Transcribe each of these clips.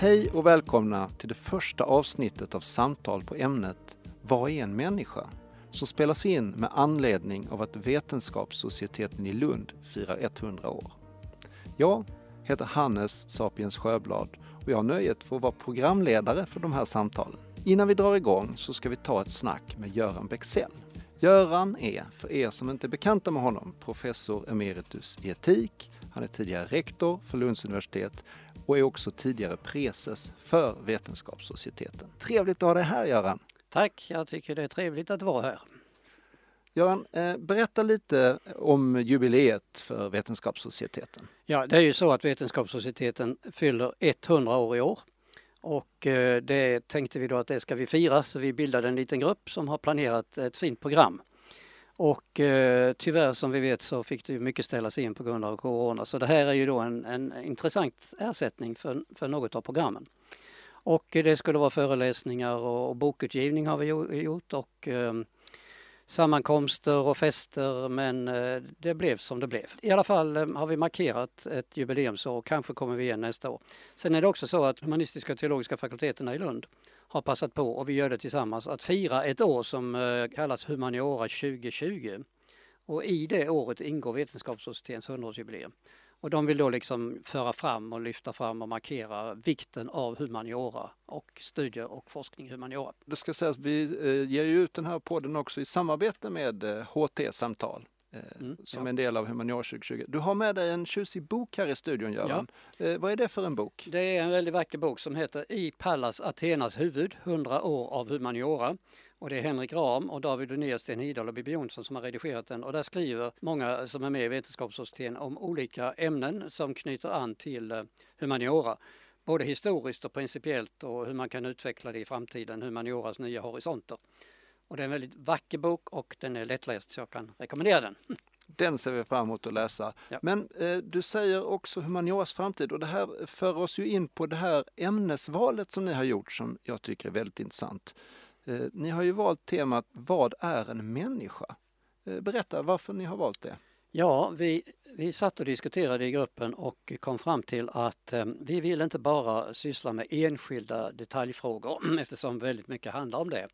Hej och välkomna till det första avsnittet av samtal på ämnet Vad är en människa? som spelas in med anledning av att Vetenskapssocieteten i Lund firar 100 år. Jag heter Hannes Sapiens Sjöblad och jag har nöjet för att vara programledare för de här samtalen. Innan vi drar igång så ska vi ta ett snack med Göran Bexell. Göran är, för er som inte är bekanta med honom, professor emeritus i etik. Han är tidigare rektor för Lunds universitet och är också tidigare preses för Vetenskapssocieteten. Trevligt att ha dig här Göran! Tack, jag tycker det är trevligt att vara här. Göran, eh, berätta lite om jubileet för Vetenskapssocieteten. Ja, det är ju så att Vetenskapssocieteten fyller 100 år i år och eh, det tänkte vi då att det ska vi fira så vi bildade en liten grupp som har planerat ett fint program. Och eh, tyvärr som vi vet så fick det mycket ställas in på grund av corona så det här är ju då en, en intressant ersättning för, för något av programmen. Och eh, det skulle vara föreläsningar och, och bokutgivning har vi gjort och eh, sammankomster och fester men eh, det blev som det blev. I alla fall eh, har vi markerat ett jubileumsår och kanske kommer vi igen nästa år. Sen är det också så att humanistiska och teologiska fakulteterna i Lund har passat på och vi gör det tillsammans att fira ett år som eh, kallas Humaniora 2020. Och i det året ingår Vetenskapssocietetens 100-årsjubileum. Och de vill då liksom föra fram och lyfta fram och markera vikten av humaniora och studier och forskning i humaniora. Det ska sägas, vi eh, ger ju ut den här podden också i samarbete med eh, HT-samtal. Eh, mm, som ja. en del av Humaniora 2020. Du har med dig en tjusig bok här i studion Göran. Ja. Eh, vad är det för en bok? Det är en väldigt vacker bok som heter I Pallas Athenas huvud, 100 år av humaniora. Och det är Henrik Ram och David Linnér, Sten Hidahl och Bibi Jonsson som har redigerat den. Och där skriver många som är med i Vetenskapssocieteten om olika ämnen som knyter an till eh, humaniora. Både historiskt och principiellt och hur man kan utveckla det i framtiden, humanioras nya horisonter. Och det är en väldigt vacker bok och den är lättläst så jag kan rekommendera den. Den ser vi fram emot att läsa. Ja. Men eh, du säger också humanioras framtid och det här för oss ju in på det här ämnesvalet som ni har gjort som jag tycker är väldigt intressant. Eh, ni har ju valt temat Vad är en människa? Eh, berätta varför ni har valt det. Ja, vi, vi satt och diskuterade i gruppen och kom fram till att eh, vi vill inte bara syssla med enskilda detaljfrågor eftersom väldigt mycket handlar om det.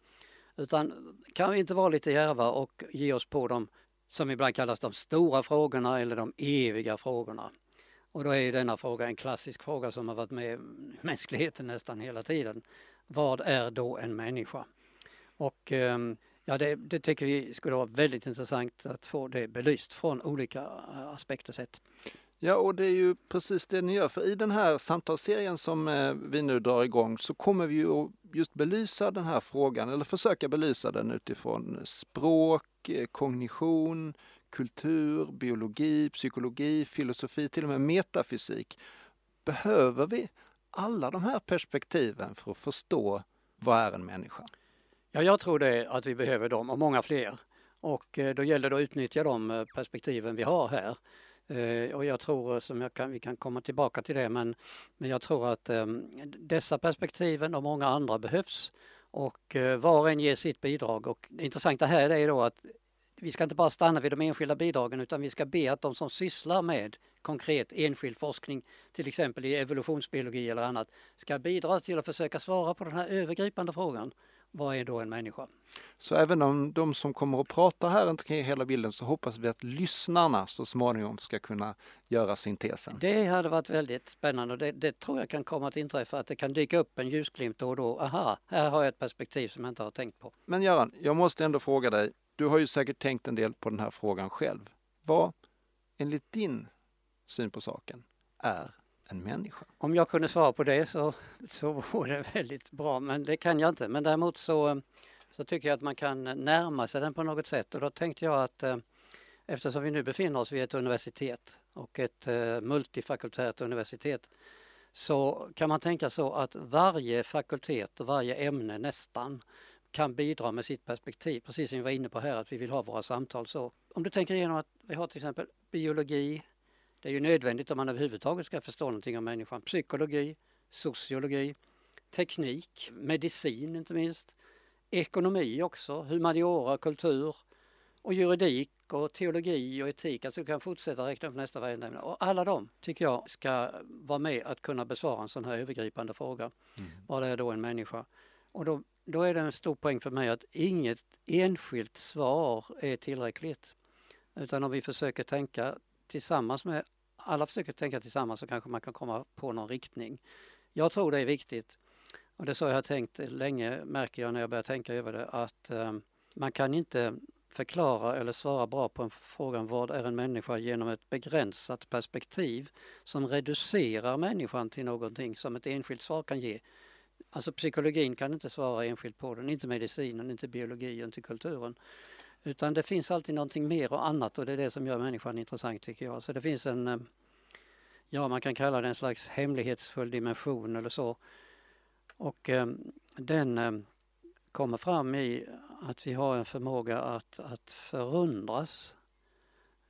Utan kan vi inte vara lite järva och ge oss på de som ibland kallas de stora frågorna eller de eviga frågorna. Och då är ju denna fråga en klassisk fråga som har varit med mänskligheten nästan hela tiden. Vad är då en människa? Och ehm, ja, det, det tycker vi skulle vara väldigt intressant att få det belyst från olika eh, aspekter sett. Ja, och det är ju precis det ni gör. För i den här samtalsserien som eh, vi nu drar igång så kommer vi ju att just belysa den här frågan, eller försöka belysa den utifrån språk, eh, kognition, kultur, biologi, psykologi, filosofi, till och med metafysik. Behöver vi alla de här perspektiven för att förstå vad är en människa? Ja, jag tror det att vi behöver dem och många fler. Och eh, då gäller det att utnyttja de eh, perspektiven vi har här. Eh, och jag tror, eh, som jag kan, vi kan komma tillbaka till det, men, men jag tror att ehm, dessa perspektiven och många andra behövs. Och eh, var och en ger sitt bidrag. Och det intressanta här är då att vi ska inte bara stanna vid de enskilda bidragen utan vi ska be att de som sysslar med konkret enskild forskning, till exempel i evolutionsbiologi eller annat, ska bidra till att försöka svara på den här övergripande frågan vad är då en människa? Så även om de som kommer att prata här inte kan ge hela bilden så hoppas vi att lyssnarna så småningom ska kunna göra syntesen. Det hade varit väldigt spännande och det, det, tror jag kan komma att inträffa att det kan dyka upp en ljusglimt då och då. Aha, här har jag ett perspektiv som jag inte har tänkt på. Men Göran, jag måste ändå fråga dig. Du har ju säkert tänkt en del på den här frågan själv. Vad, enligt din syn på saken, är en människa? Om jag kunde svara på det så, så vore det väldigt bra, men det kan jag inte. Men däremot så, så tycker jag att man kan närma sig den på något sätt och då tänkte jag att eh, eftersom vi nu befinner oss vid ett universitet och ett eh, multifakultärt universitet så kan man tänka så att varje fakultet och varje ämne nästan kan bidra med sitt perspektiv, precis som vi var inne på här att vi vill ha våra samtal så. Om du tänker igenom att vi har till exempel biologi, det är ju nödvändigt om man överhuvudtaget ska förstå någonting om människan. Psykologi, sociologi, teknik, medicin inte minst, ekonomi också, humaniora, kultur och juridik och teologi och etik. Alltså du kan fortsätta räkna upp nästa varenda. Och alla de tycker jag ska vara med att kunna besvara en sån här övergripande fråga. Mm. Vad är då en människa? Och då, då är det en stor poäng för mig att inget enskilt svar är tillräckligt. Utan om vi försöker tänka tillsammans med, alla försöker tänka tillsammans så kanske man kan komma på någon riktning. Jag tror det är viktigt. Och det är så jag har tänkt länge, märker jag när jag börjar tänka över det, att eh, man kan inte förklara eller svara bra på en frågan vad är en människa genom ett begränsat perspektiv som reducerar människan till någonting som ett enskilt svar kan ge. Alltså psykologin kan inte svara enskilt på den, inte medicinen, inte biologin, inte kulturen. Utan det finns alltid någonting mer och annat och det är det som gör människan intressant tycker jag. Så det finns en, eh, ja man kan kalla det en slags hemlighetsfull dimension eller så. Och eh, den eh, kommer fram i att vi har en förmåga att, att förundras.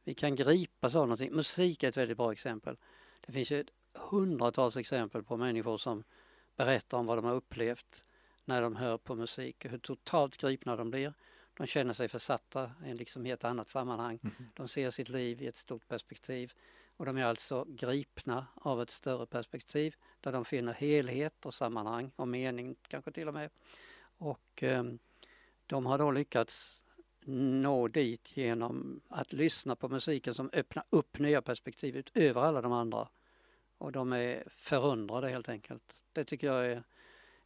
Vi kan gripas av någonting. Musik är ett väldigt bra exempel. Det finns ju hundratals exempel på människor som berättar om vad de har upplevt när de hör på musik, hur totalt gripna de blir. De känner sig försatta i liksom ett annat sammanhang. Mm. De ser sitt liv i ett stort perspektiv och de är alltså gripna av ett större perspektiv där de finner helhet och sammanhang och mening kanske till och med. Och eh, de har då lyckats nå dit genom att lyssna på musiken som öppnar upp nya perspektiv utöver alla de andra. Och de är förundrade helt enkelt. Det tycker jag är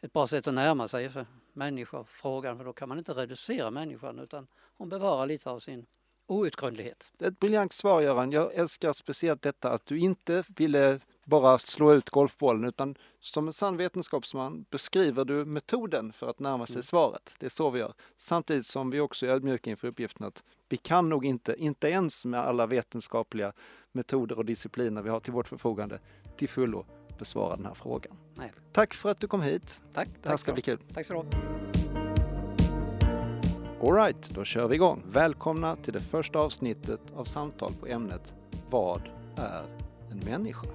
ett bra sätt att närma sig för människor frågan för då kan man inte reducera människan utan hon bevarar lite av sin outgrundlighet. Ett briljant svar Göran. Jag älskar speciellt detta att du inte ville bara slå ut golfbollen utan som en sann vetenskapsman beskriver du metoden för att närma sig mm. svaret. Det är så vi gör. Samtidigt som vi också är ödmjuka inför uppgiften att vi kan nog inte, inte ens med alla vetenskapliga metoder och discipliner vi har till vårt förfogande, till fullo besvara den här frågan. Nej. Tack för att du kom hit. Tack. Det här ska bli kul. Tack så du Alright, då kör vi igång. Välkomna till det första avsnittet av samtal på ämnet Vad är en människa?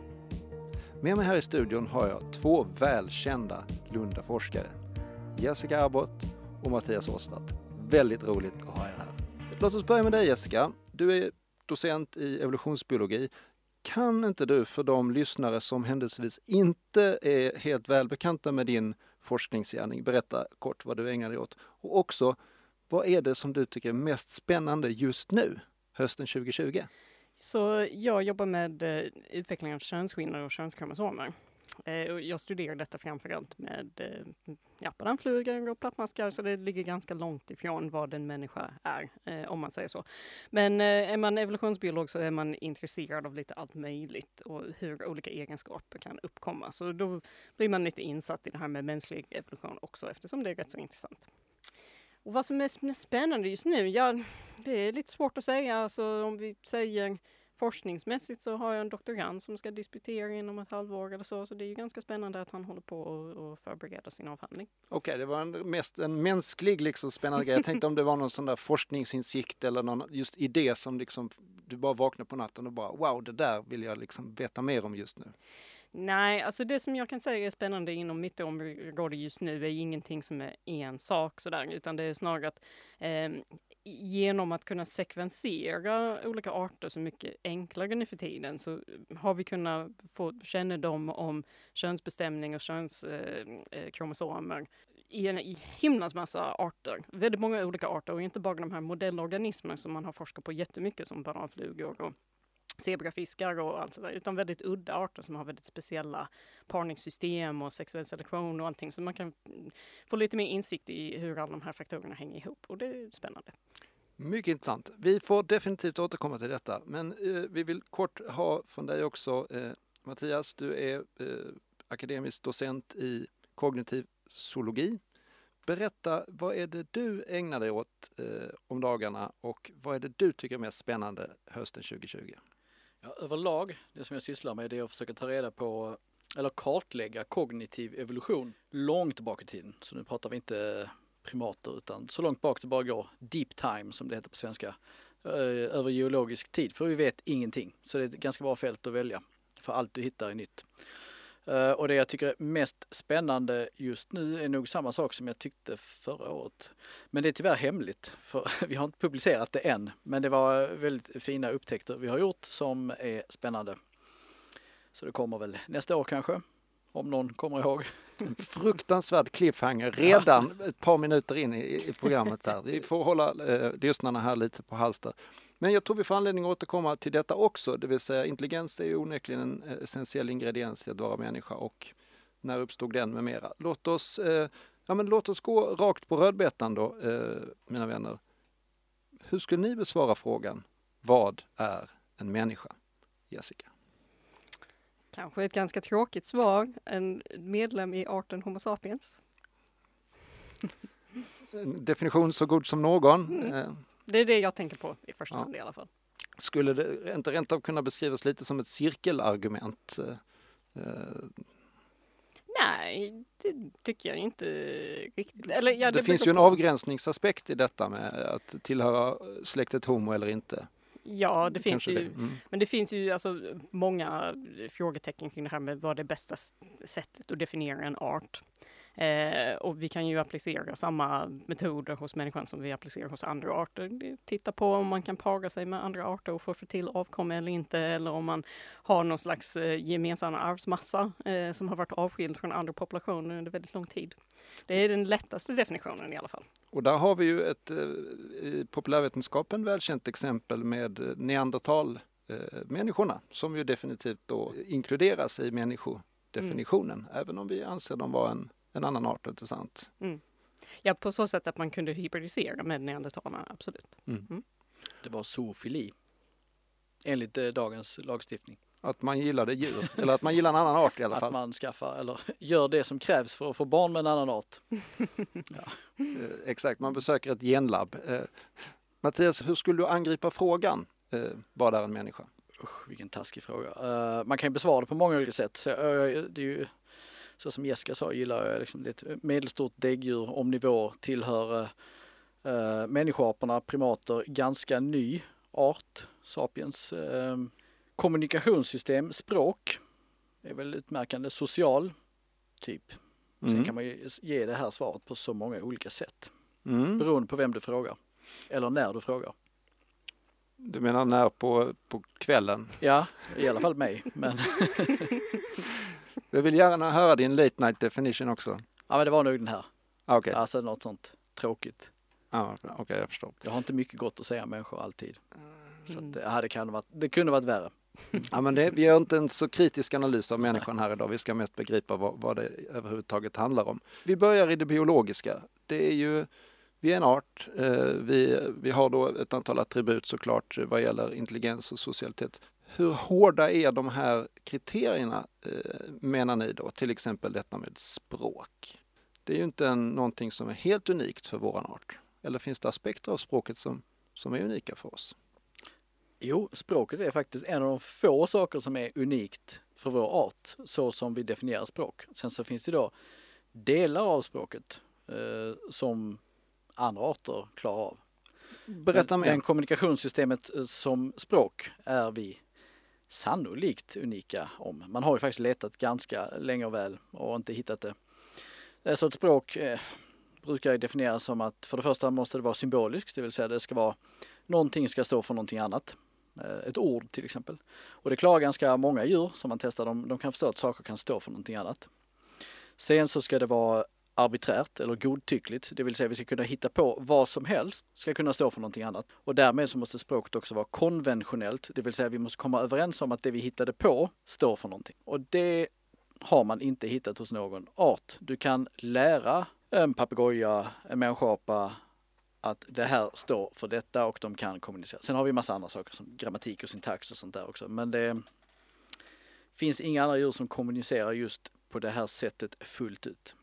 Med mig här i studion har jag två välkända Lundaforskare. Jessica Arbott och Mattias Åsvart. Väldigt roligt att ha er här. Låt oss börja med dig Jessica. Du är docent i evolutionsbiologi. Kan inte du för de lyssnare som händelsevis inte är helt välbekanta med din forskningsgärning berätta kort vad du ägnar dig åt? Och också, vad är det som du tycker är mest spännande just nu, hösten 2020? Så jag jobbar med eh, utveckling av könsskillnader och könskromosomer. Eh, jag studerar detta framförallt med eh, ja, bananflugor och plattmaskar, så det ligger ganska långt ifrån vad en människa är, eh, om man säger så. Men eh, är man evolutionsbiolog så är man intresserad av lite allt möjligt och hur olika egenskaper kan uppkomma. Så då blir man lite insatt i det här med mänsklig evolution också, eftersom det är rätt så intressant. Och vad som är spännande just nu? Ja, det är lite svårt att säga. Alltså, om vi säger forskningsmässigt så har jag en doktorand som ska disputera inom ett halvår eller så. Så det är ju ganska spännande att han håller på att förbereda sin avhandling. Okej, okay, det var en, mest en mänsklig liksom spännande grej. Jag tänkte om det var någon sån där forskningsinsikt eller någon just idé som liksom du bara vaknar på natten och bara wow, det där vill jag liksom veta mer om just nu. Nej, alltså det som jag kan säga är spännande inom mitt område just nu är ingenting som är en sak sådär, utan det är snarare att eh, genom att kunna sekvensera olika arter så mycket enklare nu för tiden så har vi kunnat få kännedom om könsbestämning och könskromosomer eh, eh i en i himlans massa arter. Väldigt många olika arter och inte bara de här modellorganismerna som man har forskat på jättemycket som bananflugor och zebrafiskar och allt sådär, utan väldigt udda arter som har väldigt speciella parningssystem och sexuell selektion och allting. Så man kan få lite mer insikt i hur alla de här faktorerna hänger ihop och det är spännande. Mycket intressant. Vi får definitivt återkomma till detta, men eh, vi vill kort ha från dig också eh, Mattias, du är eh, akademisk docent i kognitiv zoologi. Berätta, vad är det du ägnar dig åt eh, om dagarna och vad är det du tycker är mest spännande hösten 2020? Ja, överlag, det som jag sysslar med det är att försöka ta reda på eller kartlägga kognitiv evolution långt bak i tiden. Så nu pratar vi inte primater utan så långt bak det bara går, deep time som det heter på svenska, eh, över geologisk tid. För vi vet ingenting. Så det är ett ganska bra fält att välja. För allt du hittar är nytt. Eh, och det jag tycker är mest spännande just nu är nog samma sak som jag tyckte förra året. Men det är tyvärr hemligt, för vi har inte publicerat det än. Men det var väldigt fina upptäckter vi har gjort som är spännande. Så det kommer väl nästa år kanske, om någon kommer ihåg. Fruktansvärd cliffhanger redan ett par minuter in i, i programmet här. Vi får hålla eh, lyssnarna här lite på halster. Men jag tror vi får anledning att återkomma till detta också, det vill säga intelligens är ju onekligen en eh, essentiell ingrediens i att vara människa och när uppstod den med mera. Låt oss, eh, ja, men låt oss gå rakt på rödbetan då, eh, mina vänner. Hur skulle ni besvara frågan Vad är en människa? Jessica? Kanske ett ganska tråkigt svar. En medlem i arten Homo sapiens. En definition så god som någon. Mm. Det är det jag tänker på i första Ja. hand i alla fall. Skulle det inte rent av kunna beskrivas lite som ett cirkelargument? Eh, eh, Nej, det tycker jag inte riktigt. Eller, ja, det, finns beror ju en på. avgränsningsaspekt i detta med att tillhöra släktet Homo eller inte. Ja, det finns Kanske ju. Mm. Men det finns ju alltså många frågetecken kring det här med vad det bästa sättet att definiera en art. Eh, och vi kan ju applicera samma metoder hos människan som vi applicerar hos andra arter. Titta på om man kan para sig med andra arter och få för till avkomma eller inte, eller om man har någon slags eh, gemensam arvsmassa eh, som har varit avskild från andra populationer under väldigt lång tid. Det är den lättaste definitionen i alla fall. Och där har vi ju ett eh, i populärvetenskapen välkänt exempel med eh, neandertalmänniskorna som ju definitivt då inkluderas i människodefinitionen, även om vi anser dem vara en, en annan art, inte sant? Ja, på så sätt att man kunde hybridisera med neandertalarna, absolut. Det var zoofili. Enligt eh, dagens lagstiftning. Att man gillade djur, eller att man gillar en annan art i alla Att fall. man skaffar eller gör det som krävs för att få barn med en annan art. Eh, exakt, man besöker ett genlabb. Eh, Mattias, hur skulle du angripa frågan? Eh, vad är en människa? Usch, vilken taskig fråga. Eh, man kan ju besvara det på många olika sätt. Så, jag- det är ju, så som Jessica sa, gillar jag liksom det är ett medelstort däggdjur om nivå tillhör uh, människoaporna, primater, ganska ny art, sapiens. Eh, kommunikationssystem, språk är väl utmärkande, social, typ. Sen Mm. kan man ju ge det här svaret på så många olika sätt. Mm. Beroende på vem du frågar. Eller när du frågar. Du menar när på, på kvällen? Ja, i alla fall mig. Men Jag vill gärna höra din late night definition också. Ja men det var nog den här. Ah, Okej, Alltså något sånt tråkigt. ah, okej, jag förstår. Jag har inte mycket gott att säga om människor alltid. Så Mm. att, ja, det, kan varit, det kunde varit värre. Ja, men det, vi gör inte en så kritisk analys av människan här idag. Vi ska mest begripa vad, vad det överhuvudtaget handlar om. Vi börjar i det biologiska. Det är ju, vi är en art. Eh, vi, vi har då ett antal attribut såklart vad gäller intelligens och socialitet. Hur hårda är de här kriterierna eh, menar ni då? Till exempel detta med språk. Det är ju inte en, någonting som är helt unikt för våran art. Eller finns det aspekter av språket som, som är unika för oss? Jo, språket är faktiskt en av de få saker som är unikt för vår art, så som vi definierar språk. Sen så finns det då delar av språket eh, som andra arter klarar av. Berätta mer. Men kommunikationssystemet eh, som språk är vi sannolikt unika om. Man har ju faktiskt letat ganska länge och väl och inte hittat det. Eh, så ett språk eh, brukar ju definieras som att för det första måste det vara symboliskt, det vill säga det ska vara någonting ska stå för någonting annat. Eh, ett ord till exempel. Och det klarar ganska många djur som man testar. De, de kan förstå att saker kan stå för någonting annat. Sen så ska det vara arbiträrt eller godtyckligt, det vill säga vi ska kunna hitta på vad som helst ska kunna stå för någonting annat. Och därmed så måste språket också vara konventionellt, det vill säga vi måste komma överens om att det vi hittade på står för någonting. Och det har man inte hittat hos någon art. Du kan lära en papegoja, en människoapa att det här står för detta och de kan kommunicera. Sen har vi massa andra saker som grammatik och syntax och sånt där också. Men det finns inga andra djur som kommunicerar just på det här sättet fullt ut.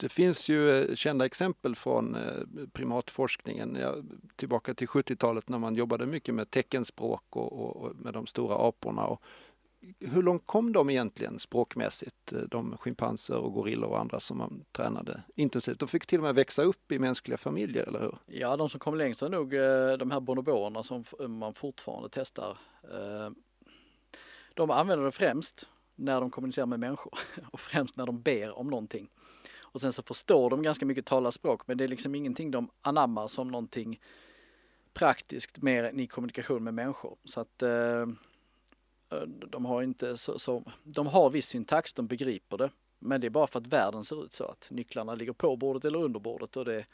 Det finns ju eh, kända exempel från eh, primatforskningen, ja, tillbaka till 70-talet när man jobbade mycket med teckenspråk och, och, och med de stora aporna. Och hur långt kom de egentligen språkmässigt, eh, de schimpanser och gorillor och andra som man tränade intensivt? De fick till och med växa upp i mänskliga familjer, eller hur? Ja, de som kom längst är nog de här bonoboerna som man fortfarande testar. De använder det främst när de kommunicerar med människor och främst när de ber om någonting. Och sen så förstår de ganska mycket talarspråk men det är liksom ingenting de anammar som någonting praktiskt mer än i kommunikation med människor. Så att eh, de har inte så, så, de har viss syntax, de begriper det. Men det är bara för att världen ser ut så att nycklarna ligger på bordet eller under bordet och det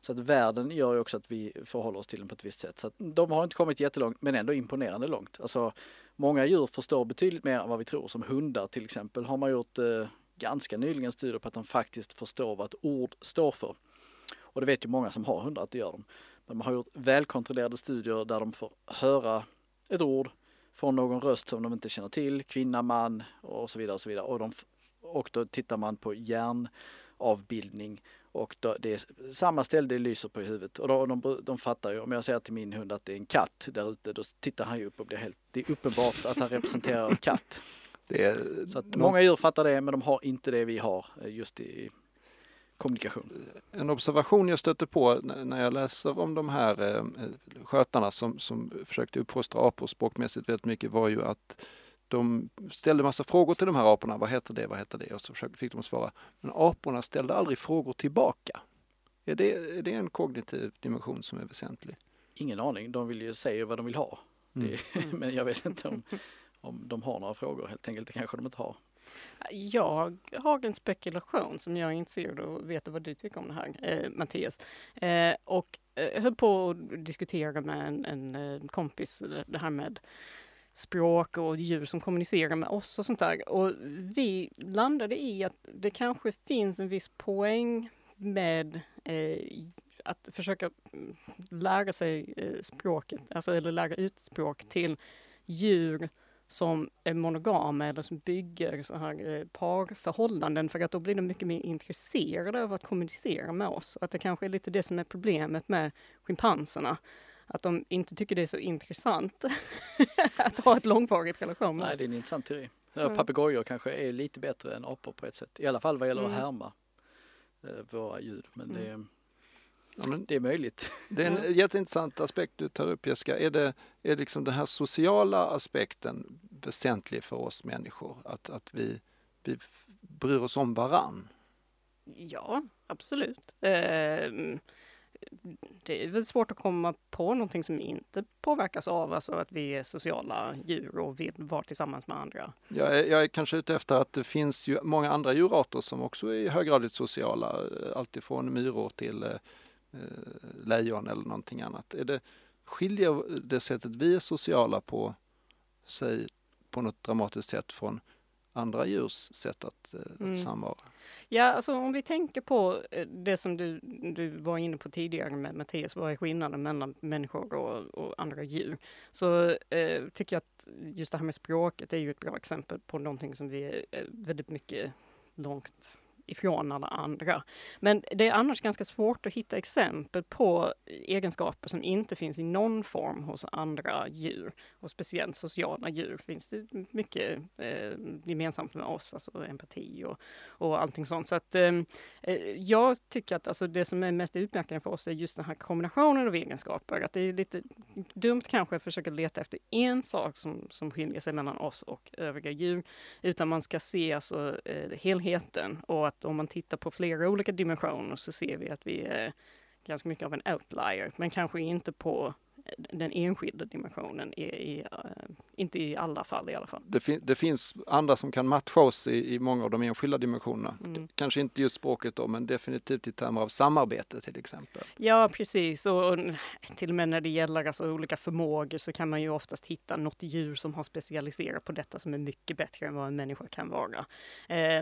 så att världen gör ju också att vi förhåller oss till den på ett visst sätt. Så att de har inte kommit jättelångt men ändå imponerande långt. Alltså många djur förstår betydligt mer än vad vi tror. Som hundar till exempel har man gjort eh, ganska nyligen studier på att de faktiskt förstår vad ett ord står för. Och det vet ju många som har hundar att det gör de. Men man har gjort välkontrollerade studier där de får höra ett ord från någon röst som de inte känner till, kvinna, man och så vidare. Och, så vidare. och, de, och då tittar man på hjärnavbildning och då, det är samma ställe det lyser på i huvudet och då, de, de fattar ju, om jag säger till min hund att det är en katt där ute, då tittar han ju upp och blir helt, det är uppenbart att han representerar en katt. Är, så många djur fattar det men de har inte det vi har eh, just i kommunikation. En observation jag stötte på när jag läser om de här eh, skötarna som, som försökte uppfostra apor språkmässigt väldigt mycket var ju att de ställde massa frågor till de här aporna. Vad heter det? Vad heter det? Och så fick de svara. Men aporna ställde aldrig frågor tillbaka. Är det, är det en kognitiv dimension som är väsentlig? Ingen aning. De vill ju säga vad de vill ha. Mm. Det, men jag vet inte om, om de har några frågor helt enkelt. Det kanske de inte har. Jag har en spekulation som jag är intresserad av att veta vad du tycker om det här, eh, Mattias. Eh, och eh, höll på att diskutera med en, en eh, kompis det här med språk och djur som kommunicerar med oss och sånt där. Och vi landade i att det kanske finns en viss poäng med eh, att försöka mm, lära sig eh, språket, alltså eller lära ut språk till djur som är monogama eller som bygger så här eh, parförhållanden för att då blir de mycket mer intresserade av att kommunicera med oss. Och att det kanske är lite det som är problemet med schimpanserna att de inte tycker det är så intressant att ha ett långvarigt relation med Nej, oss. det är en intressant teori. Papegojor kanske är lite bättre än apor på ett sätt. I alla fall vad gäller mm. att härma eh, våra ljud. Men, mm. det, ja, men det är möjligt. Det är en jätteintressant aspekt du tar upp Jessica. Är, det, är liksom den här sociala aspekten väsentlig för oss människor? Att, att vi, vi bryr oss om varann? Ja, absolut. Eh, det är väl svårt att komma på någonting som inte påverkas av alltså att vi är sociala djur och vill vara tillsammans med andra. Jag är, jag är kanske ute efter att det finns ju många andra djurarter som också är höggradigt sociala, alltifrån myror till eh, eh, lejon eller någonting annat. Är det, skiljer det sättet vi är sociala på sig på något dramatiskt sätt från andra djurs sätt att, eh, mm. att samvara. Ja, alltså om vi tänker på eh, det som du, du var inne på tidigare med Mattias, vad är skillnaden mellan människor och, och andra djur? Så eh, tycker jag att just det här med språket är ju ett bra exempel på någonting som vi är väldigt mycket långt ifrån alla andra. Men det är annars ganska svårt att hitta exempel på egenskaper som inte finns i någon form hos andra djur. Och speciellt sociala djur finns det mycket eh, gemensamt med oss, alltså empati och, och allting sånt. Så att eh, eh, jag tycker att alltså, det som är mest utmärkande för oss är just den här kombinationen av egenskaper. Att det är lite dumt kanske att försöka leta efter en sak som, som skiljer sig mellan oss och övriga djur, utan man ska se alltså eh, helheten och att att om man tittar på flera olika dimensioner så ser vi att vi är ganska mycket av en outlier, men kanske inte på den enskilda dimensionen, i, i, uh, inte i alla fall i alla fall. Det, fin det, finns andra som kan matcha oss i, i många av de enskilda dimensionerna. Mm. Kanske inte just språket då, men definitivt i termer av samarbete till exempel. Ja, precis. Och, och till och med när det gäller alltså olika förmågor så kan man ju oftast hitta något djur som har specialiserat på detta som är mycket bättre än vad en människa kan vara.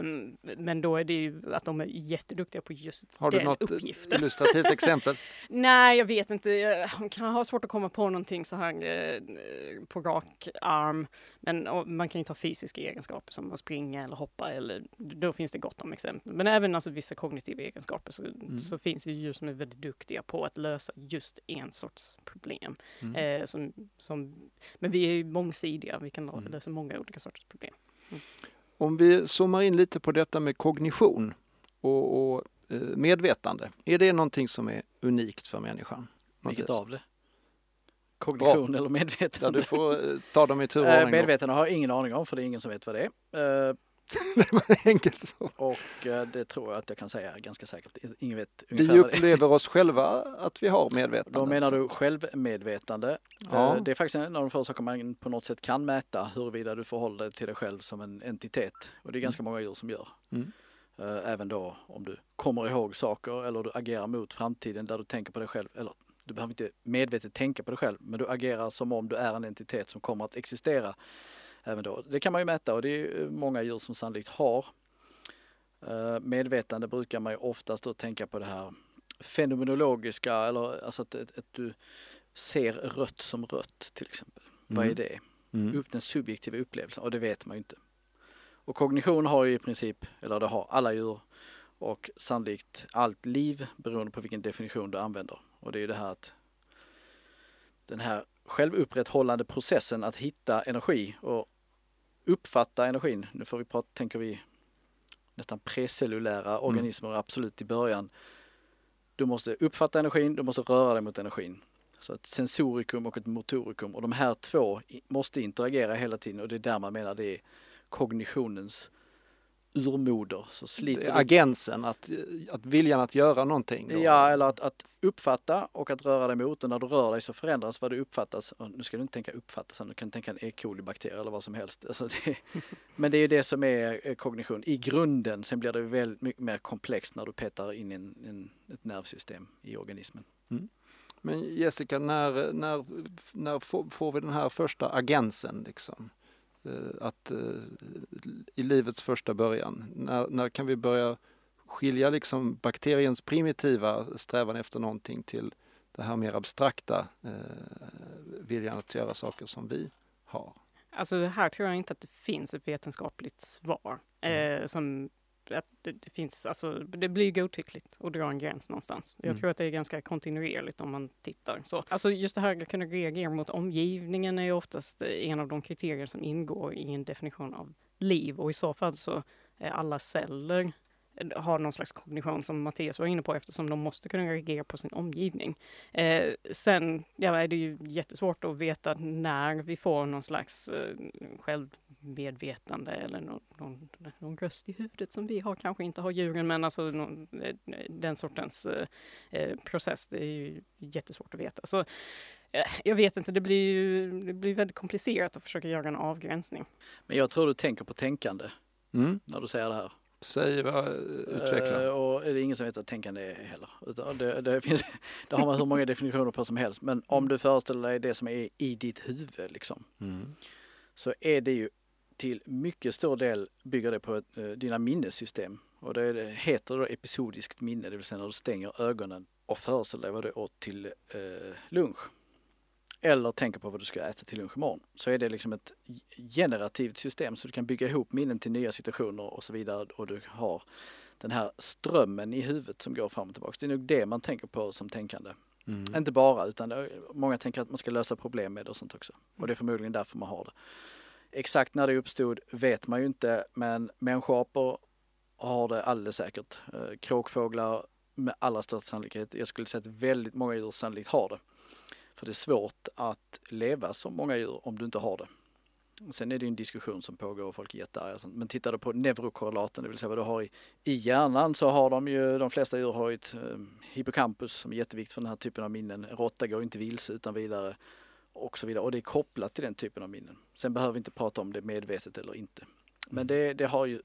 Um, men då är det ju att de är jätteduktiga på just den uppgiften. Har du något illustrativt exempel? Nej, jag vet inte. Jag kan ha svårt att komma på någonting så här eh, på rak arm. Men man kan ju ta fysiska egenskaper som att springa eller hoppa eller då finns det gott om exempel. Men även alltså vissa kognitiva egenskaper så, mm. så finns det djur som är väldigt duktiga på att lösa just en sorts problem. Mm. Eh, som, som, men vi är ju mångsidiga, vi kan mm. lösa många olika sorters problem. Mm. Om vi zoomar in lite på detta med kognition och, och eh, medvetande. Är det någonting som är unikt för människan? Vilket av det? Kognition eller medvetande. Ja, du får eh, ta dem i tur och Eh, medvetande har jag ingen aning om för det är ingen som vet vad det är. Eh, Det var enkelt så. och det tror jag att jag kan säga ganska säkert. Ingen vet Vi ungefär upplever oss själva att vi har medvetande. Då menar du självmedvetande. Ja. Det är faktiskt en av de få saker man på något sätt kan mäta huruvida du förhåller dig till dig själv som en entitet. Och det är ganska många djur som gör. Mm. Även då om du kommer ihåg saker eller du agerar mot framtiden där du tänker på dig själv. Eller du behöver inte medvetet tänka på dig själv men du agerar som om du är en entitet som kommer att existera. Även då. Det kan man ju mäta och det är ju många djur som sannolikt har. Eh, Medvetande brukar man ju oftast då tänka på det här fenomenologiska eller alltså att, att, att du ser rött som rött till exempel. Vad är Mm. det? Mm. upp den subjektiva upplevelsen och det vet man ju inte. Och kognition har ju i princip, eller det har alla djur och sannolikt allt liv beroende på vilken definition du använder. Och det är ju det här att den här självupprätthållande processen att hitta energi och uppfatta energin. Nu får vi prata, tänker vi nästan precellulära organismer absolut i början. Du måste uppfatta energin, du måste röra dig mot energin. Så ett sensorikum och ett motorikum och de här två måste interagera hela tiden och det är där man menar det är kognitionens urmoder. Så sliter Agensen, att, att viljan att göra någonting. Då. Ja, eller att, att uppfatta och att röra dig mot och när du rör dig så förändras vad du uppfattas. Och nu ska du inte tänka uppfattas, du kan tänka en E. coli-bakterie eller vad som helst. Alltså det, men det är ju det som är eh, kognition i grunden. Sen blir det väldigt mycket mer komplext när du petar in en, en, ett nervsystem i organismen. Men Jessica, när, när, när får, får vi den här första agensen liksom? Eh, Att eh, i livets första början, när, när kan vi börja skilja liksom bakteriens primitiva strävan efter någonting till det här mer abstrakta eh, viljan att göra saker som vi har? Alltså här tror jag inte att det finns ett vetenskapligt svar. Eh, som att det, det finns, alltså det blir godtyckligt att dra en gräns någonstans. Jag Mm. tror att det är ganska kontinuerligt om man tittar så. Alltså just det här att kunna reagera mot omgivningen är oftast en av de kriterier som ingår i en definition av liv och i så fall så är alla celler har någon slags kognition som Mattias var inne på eftersom de måste kunna reagera på sin omgivning. Eh, sen ja, är det ju jättesvårt att veta när vi får någon slags eh, självmedvetande eller någon, någon, någon röst i huvudet som vi har, kanske inte har djuren, men alltså någon, eh, den sortens eh, eh, process, det är ju jättesvårt att veta. Så eh, jag vet inte, det blir ju det blir väldigt komplicerat att försöka göra en avgränsning. Men jag tror du tänker på tänkande Mm. när du säger det här. Säg vad, utveckla. Eh, och det är ingen som vet vad tänkande är heller. Utan det, det, finns, det har man hur många definitioner på som helst. Men om du föreställer dig det som är i ditt huvud liksom, Mm. så är det ju till mycket stor del bygger det på ett, eh, dina minnessystem. Och det, det heter då episodiskt minne, det vill säga när du stänger ögonen och föreställer dig vad du åt till eh, lunch. Eller tänker på vad du ska äta till lunch imorgon. Så är det liksom ett generativt system så du kan bygga ihop minnen till nya situationer och så vidare och du har den här strömmen i huvudet som går fram och tillbaka. Det är nog det man tänker på som tänkande. Mm. Inte bara utan många tänker att man ska lösa problem med det och sånt också. Och det är förmodligen därför man har det. Exakt när det uppstod vet man ju inte men människoapor har det alldeles säkert. Eh, Kråkfåglar med allra största sannolikhet. Jag skulle säga att väldigt många djur sannolikt har det. För det är svårt att leva som många djur om du inte har det. Sen är det en diskussion som pågår och folk är jättearga och. Men tittar du på neurokorrelaten, det vill säga vad du har i, i hjärnan så har de ju, de flesta djur har ju ett eh, hippocampus som är jätteviktigt för den här typen av minnen. En råtta går inte vilse utan vidare och så vidare. Och det är kopplat till den typen av minnen. Sen behöver vi inte prata om det medvetet eller inte. Men det, det har ju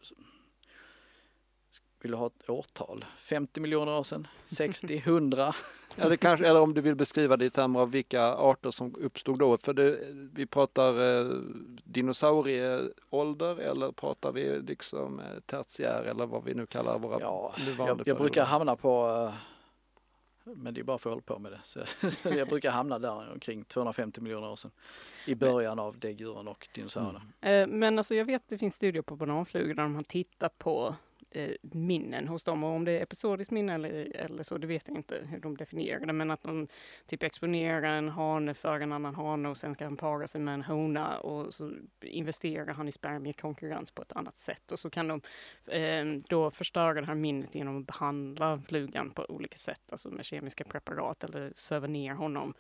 vill du ha ett årtal? 50 miljoner år sedan? 60? 100? Ja, det kanske, eller om du vill beskriva det i termer av vilka arter som uppstod då. För det, vi pratar eh, dinosaurieålder eller pratar vi liksom eh, tertiär eller vad vi nu kallar våra Ja, nuvarande jag, jag brukar hamna på eh, men det är bara för att hålla på med det. Så, så jag brukar hamna där omkring 250 miljoner år sedan. I början av däggdjuren och dinosaurierna. Mm. Eh, Men alltså jag vet att det finns studier på bananflugor där man tittar på eh, minnen hos dem. Och om det är episodiskt minne eller, eller så, det vet jag inte hur de definierar det. Men att de typ exponerar en hane för en annan hane och sen ska han para sig med en hona och så investerar han i spermiekonkurrens på ett annat sätt. Och så kan de eh, då förstöra det här minnet genom att behandla flugan på olika sätt, alltså med kemiska preparat eller söva ner honom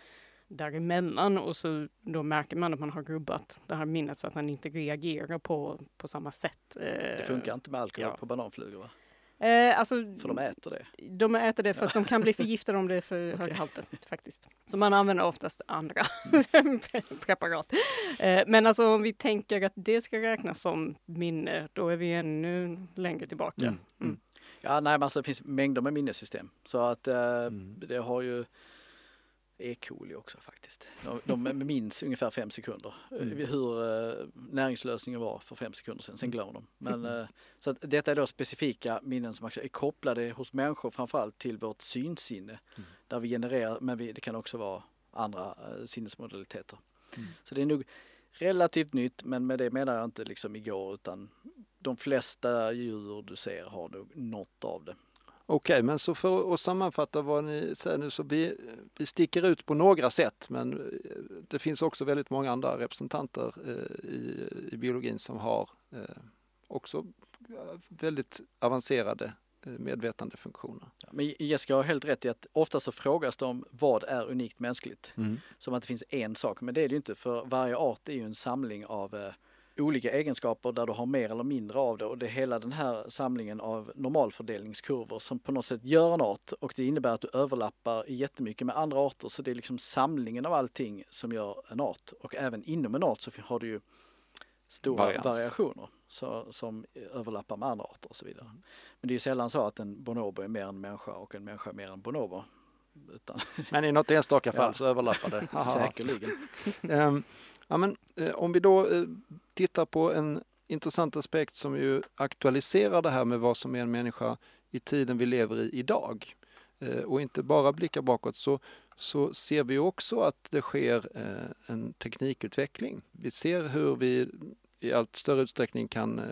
däremellan och så då märker man att man har rubbat det här minnet så att han inte reagerar på, på samma sätt. Eh, Det funkar inte med alkohol ja. på bananflugor va? Eh, alltså, För de äter det. de äter det fast de kan bli förgiftade om det är för höga halter faktiskt. Så man använder oftast andra preparat. Eh, men alltså om vi tänker att det ska räknas som minne, då är vi ännu längre tillbaka. Mm. Mm. Ja, nej, men alltså, det finns mängder med minnessystem. Så att eh, Mm. det har ju E. coli också faktiskt. De, de minns ungefär fem sekunder Mm. hur eh, näringslösningen var för fem sekunder sedan. Sen glömmer de. Men, eh, så att detta är då specifika minnen som är kopplade hos människor framförallt till vårt synsinne. Mm. Där vi genererar, men vi, det kan också vara andra eh, sinnesmodaliteter. Mm. Så det är nog relativt nytt, men med det menar jag inte liksom igår utan de flesta djur du ser har nog något av det. Okej, men så för att sammanfatta vad ni säger nu så vi, vi sticker ut på några sätt men eh, det finns också väldigt många andra representanter eh, i, i biologin som har eh, också eh, väldigt avancerade eh, medvetandefunktioner. Ja, Men Jessica har helt rätt i att ofta så frågas det om vad är unikt mänskligt? Som att det finns en sak, men det är det ju inte för varje art är ju en samling av eh, olika egenskaper där du har mer eller mindre av det och det är hela den här samlingen av normalfördelningskurvor som på något sätt gör en art och det innebär att du överlappar jättemycket med andra arter så det är liksom samlingen av allting som gör en art och även inom en art så har du ju stora Varians. variationer så, som överlappar med andra arter och så vidare. Men det är sällan så att en bonobo är mer än människa och en människa är mer än bonobo. Utan Men i något enstaka fall Ja. så överlappar det. Säkerligen. Ehm, ja, men, eh, om vi då eh, tittar på en intressant aspekt som ju aktualiserar det här med vad som är en människa i tiden vi lever i idag eh, och inte bara blickar bakåt så, så ser vi också att det sker eh, en teknikutveckling. Vi ser hur vi i allt större utsträckning kan eh,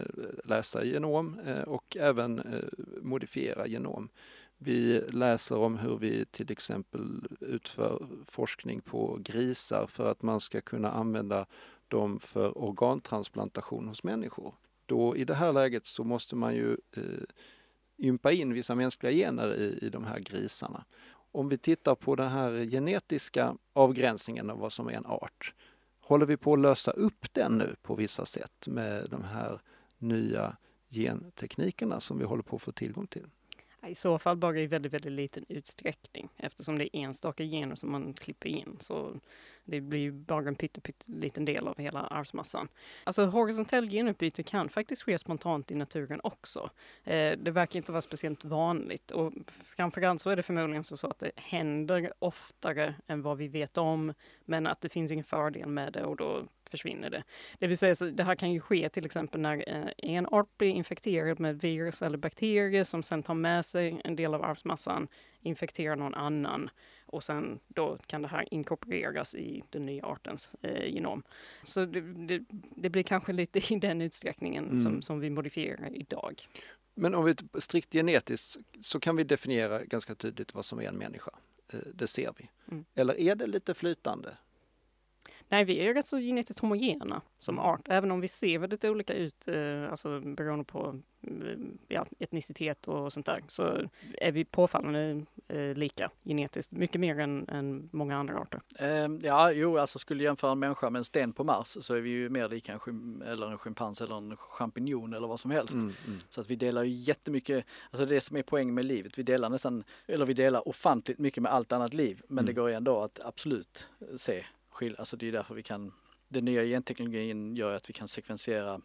läsa genom eh, och även eh, modifiera genom. Vi läser om hur vi till exempel utför forskning på grisar för att man ska kunna använda dem för organtransplantation hos människor. Då i det här läget så måste man ju eh, ympa in vissa mänskliga gener i, i de här grisarna. Om vi tittar på den här genetiska avgränsningen av vad som är en art, håller vi på att lösa upp den nu på vissa sätt med de här nya genteknikerna som vi håller på att få tillgång till? I så fall bara i väldigt, väldigt liten utsträckning eftersom det är enstaka gener som man klipper in. Så det blir bara en pytteliten del av hela arvsmassan. Alltså horisontell genutbyte kan faktiskt ske spontant i naturen också. Eh, det verkar inte vara speciellt vanligt och framförallt så är det förmodligen så att det händer oftare än vad vi vet om. Men att det finns ingen fördel med det och då försvinner det. Det vill säga, så det här kan ju ske till exempel när eh, en art blir infekterad med virus eller bakterier som sen tar med sig en del av arvsmassan, infekterar någon annan och sen då kan det här inkorporeras i den nya artens eh, genom. Så det, det, det blir kanske lite i den utsträckningen Mm. som, som vi modifierar idag. Men om vi strikt genetiskt så kan vi definiera ganska tydligt vad som är en människa. Eh, Det ser vi. Mm. Eller är det lite flytande? Nej, vi är rätt så genetiskt homogena som art, även om vi ser väldigt olika ut, eh, alltså beroende på eh, ja, etnicitet och sånt där, så är vi påfallande eh, lika genetiskt, mycket mer än, än många andra arter. Ehm, ja, jo, alltså skulle jämföra en människa med en sten på Mars så är vi ju mer lika en, eller en schimpans eller en champinjon eller vad som helst. Mm, mm. Så att vi delar ju jättemycket, alltså det som är poängen med livet, vi delar nästan, eller vi delar ofantligt mycket med allt annat liv, men det Mm. går ändå att absolut se skill, alltså det är därför vi kan, den nya genteknologin gör att vi kan sekvensera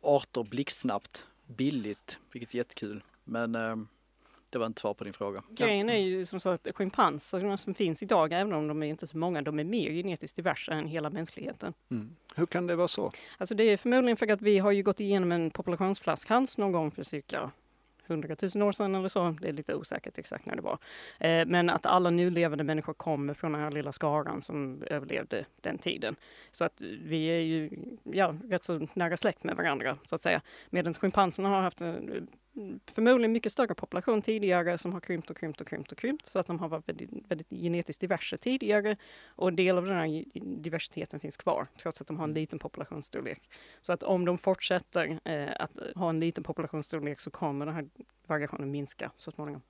arter blixtsnabbt, billigt, vilket är jättekul. Men ehm, det var inte svar på din fråga. Grejen är ju som sagt att schimpanserna som finns idag, även om de är inte så många, de är mer genetiskt diversa än hela mänskligheten. Mm. Hur kan det vara så? Alltså det är förmodligen för att vi har ju gått igenom en populationsflaskhals någon gång för cirka hundratusen år sedan eller så. Det är lite osäkert exakt när det var. Eh, men att alla nu levande människor kommer från den här lilla skaran som överlevde den tiden. Så att vi är ju ja, rätt så nära släkt med varandra så att säga. Medan schimpanserna har haft en förmodligen mycket större population tidigare som har krympt och krympt och krympt och krympt så att de har varit väldigt, väldigt genetiskt diverse tidigare och en del av den här diversiteten finns kvar trots att de har en liten populationsstorlek. Så att om de fortsätter eh, att ha en liten populationsstorlek så kommer den här variationen minska så småningom.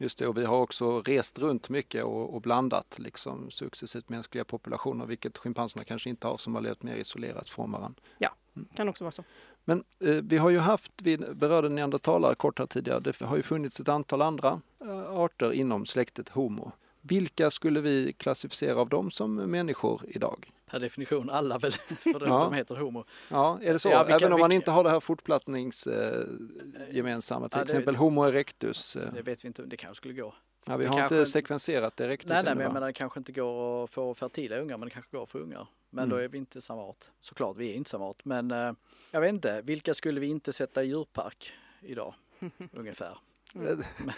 Just det, och vi har också rest runt mycket och, och blandat liksom successivt mänskliga populationer, vilket schimpanserna kanske inte har som har levt mer isolerat från varandra. Ja, kan också vara så. Men eh, vi har ju haft, vi berörde neandertalare kort här tidigare, det har ju funnits ett antal andra eh, arter inom släktet Homo. Vilka skulle vi klassificera av dem som människor idag? Per definition alla väl, för Ja. de heter homo. Ja, är det så? Ja, vilka- Även om man vilka- inte har det här fortplattnings eh, till Ja, det- exempel Homo erectus. Eh, Det vet vi inte, det kanske skulle gå. Ja, vi det har kanske- inte sekvenserat erectus Nej, nej, men jag menar det kanske inte går att få fertila ungar, men det kanske går få ungar. Men Mm. då är vi inte samma art. Såklart, vi är inte samma art. Men eh, jag vet inte, vilka skulle vi inte sätta i djurpark idag? Ungefär. Eh,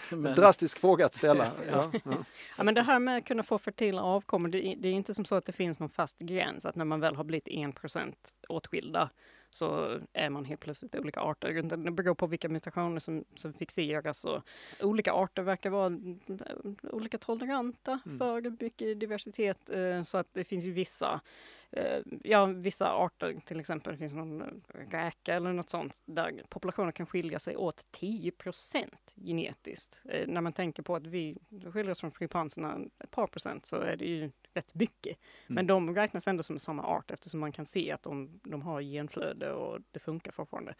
Men, men, Drastisk fråga att ställa. Ja. Ja, ja. Ja, men det här med att kunna få fertila avkommor, det, är- det är inte som så att det finns någon fast gräns, att när man väl har blivit 1% åtskilda så är man helt plötsligt olika arter. Det beror på vilka mutationer som, som fixeras och olika arter verkar vara mm, olika toleranta Mm. för mycket diversitet. eh, Så att det finns ju vissa, eh, ja vissa arter, till exempel det finns någon eh, räka eller något sånt, där populationen kan skilja sig åt 10 genetiskt. Eh, När man tänker på att vi skiljer oss från schimpanserna ett par procent så är det ju rätt mycket. Men de räknas ändå som samma art eftersom man kan se att de, de har genflöde och det funkar fortfarande.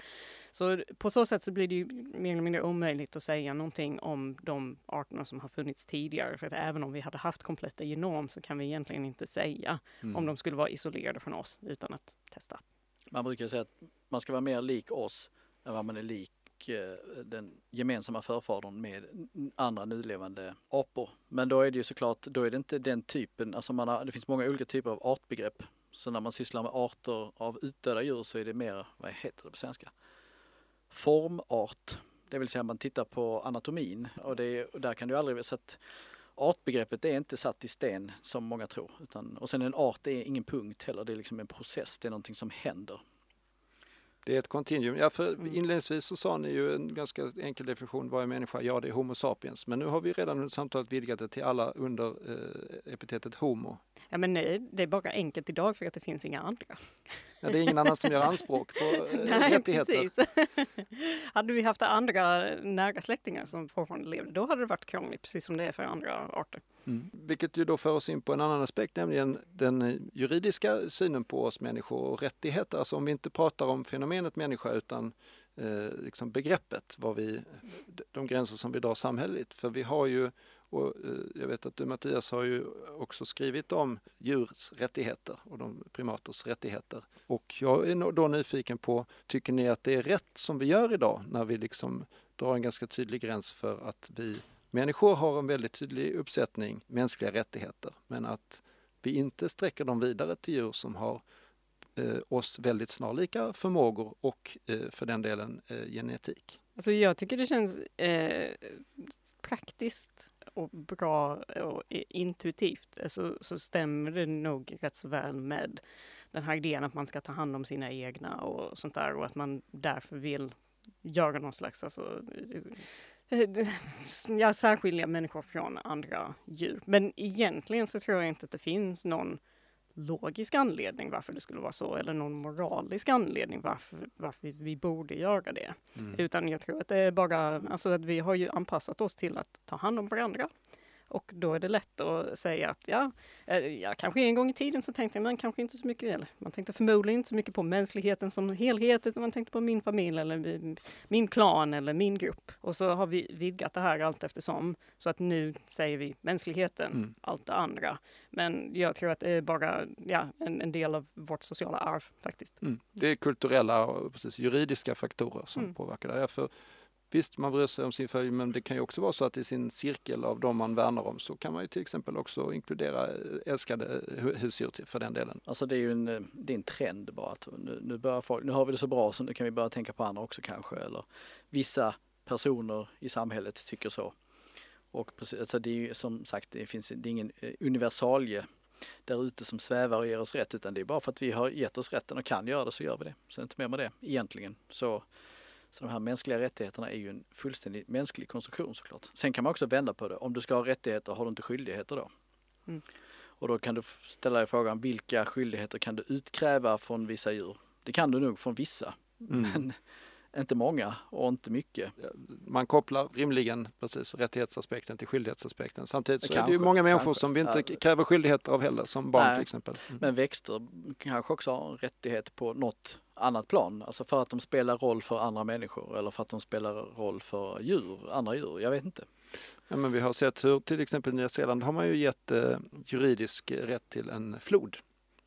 Så på så sätt så blir det ju mer eller mindre omöjligt att säga någonting om de arterna som har funnits tidigare. För att även om vi hade haft kompletta genom så kan vi egentligen inte säga Mm. om de skulle vara isolerade från oss utan att testa. man brukar säga att man ska vara mer lik oss än vad man är lik och eh, den gemensamma förfadern med andra nulevande apor. Men då är det ju såklart, då är det inte den typen, alltså man har, det finns många olika typer av artbegrepp. Så när man sysslar med arter av utdöda djur så är det mer, vad heter det på svenska? Formart. Det vill säga man tittar på anatomin och, det, och där kan du aldrig, så att artbegreppet är inte satt i sten som många tror. Utan, och sen en art är ingen punkt heller, det är liksom en process, det är någonting som händer. Det är ett kontinuum. Ja, för Mm. inledningsvis så sa ni ju en ganska enkel definition, vad är människa? Ja, det är Homo sapiens. Men nu har vi redan under samtalet vidgat det till alla under eh, epitetet Homo. Ja men nej, det är bara enkelt idag för att det finns inga andra. Ja, det är ingen annan som gör anspråk på eh, Nej, rättigheter. precis. hade vi haft andra nära släktingar som fortfarande levde, då hade det varit krångligt, precis som det är för andra arter. Mm. Vilket ju då för oss in på en annan aspekt, nämligen den eh, juridiska synen på oss människor och rättigheter. Alltså om vi inte pratar om fenomenet människa utan eh, liksom begreppet, vad vi, de gränser som vi drar samhälleligt. För vi har ju, och eh, jag vet att du Mattias har ju också skrivit om djurs rättigheter och de primaters rättigheter. Och jag är då nyfiken på, tycker ni att det är rätt som vi gör idag när vi liksom drar en ganska tydlig gräns för att vi Människor har en väldigt tydlig uppsättning mänskliga rättigheter men att vi inte sträcker dem vidare till djur som har eh, oss väldigt snarlika förmågor och eh, för den delen eh, genetik. Alltså jag tycker det känns eh, praktiskt och bra och intuitivt. Eh, så, så stämmer det nog rätt så väl med den här idén att man ska ta hand om sina egna och sånt där och att man därför vill göra någon slags, alltså, eh, eh, ja, särskilja människor från andra djur. Men egentligen så tror jag inte att det finns någon logisk anledning varför det skulle vara så eller någon moralisk anledning varför, varför vi borde göra det. Utan jag tror att det är bara, alltså att vi har ju anpassat oss till att ta hand om varandra. Och då är det lätt att säga att ja, eh, ja kanske en gång i tiden så tänkte man kanske inte så mycket, eller man tänkte förmodligen inte så mycket på mänskligheten som helhet, utan man tänkte på min familj eller min- min klan eller min grupp. Och så har vi vidgat det här allt eftersom. Så att nu säger vi mänskligheten, Mm. allt det andra. Men jag tror att det är bara ja, en, en del av vårt sociala arv faktiskt. Mm. Det är kulturella och precis, juridiska faktorer som Mm. påverkar det. För visst, man bryr sig om sin familj men det kan ju också vara så att i sin cirkel av de man värnar om så kan man ju till exempel också inkludera eh, älskade eh, husdjur till, för den delen. Alltså det är ju en, eh, det är en trend bara att nu, nu börjar folk, nu har vi det så bra så nu kan vi börja tänka på andra också kanske eller vissa personer i samhället tycker så. Och precis, alltså det är ju som sagt, det finns det är ingen universalie där ute som svävar och ger oss rätt utan det är bara för att vi har gett oss rätten och kan göra det så gör vi det. Så inte mer med det egentligen. Så, så de här mänskliga rättigheterna är ju en fullständigt mänsklig konstruktion såklart. Sen kan man också vända på det. Om du ska ha rättigheter har du inte skyldigheter då? Mm. Och då kan du ställa dig frågan vilka skyldigheter kan du utkräva från vissa djur? Det kan du nog från vissa. Mm. Men Inte många och inte mycket. Man kopplar rimligen precis rättighetsaspekten till skyldighetsaspekten. Samtidigt så Kanske, är det ju många människor kanske. som vi inte Ja. kräver skyldigheter av heller, som barn Nej. till exempel. Mm. Men växter kanske också har en rättighet på något annat plan. Alltså för att de spelar roll för andra människor eller för att de spelar roll för djur, andra djur. Jag vet inte. Ja, men vi har sett hur till exempel i Nya Zeeland har man ju gett eh, juridisk rätt till en flod,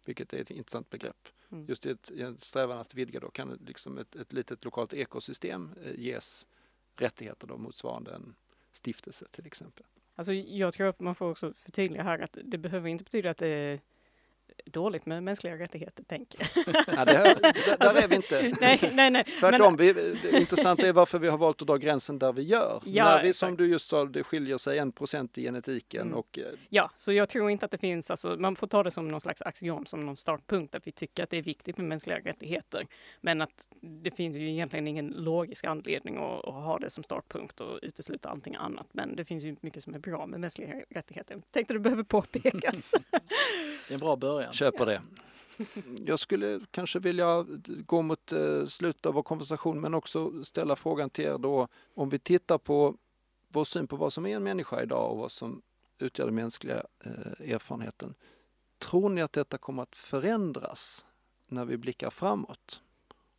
vilket är ett intressant begrepp. Mm. Just i ett, i en strävan att vidga då kan liksom ett, ett litet lokalt ekosystem eh, ges rättigheter då motsvarande en stiftelse till exempel. Alltså jag tror att man får också förtydliga här att det behöver inte betyda att det är dåligt med mänskliga rättigheter, tänk. Ja, det här, där, där är vi inte. nej, nej, nej. Tvärtom, vi, det intressanta är varför vi har valt att dra gränsen där vi gör. Ja, När vi, som exakt. du just sa, det skiljer sig en procent i genetiken Mm. och eh, Ja, så jag tror inte att det finns, alltså, man får ta det som någon slags axiom, som någon startpunkt, att vi tycker att det är viktigt med mänskliga rättigheter. Men att det finns ju egentligen ingen logisk anledning att, att ha det som startpunkt och utesluta allting annat. Men det finns ju mycket som är bra med mänskliga rättigheter. Tänkte det behöver påpekas. Det är en bra början. Köper det. Jag skulle kanske vilja gå mot eh, slutet av vår konversation men också ställa frågan till er då om vi tittar på vår syn på vad som är en människa idag och vad som utgör den mänskliga eh, erfarenheten. Tror ni att detta kommer att förändras när vi blickar framåt?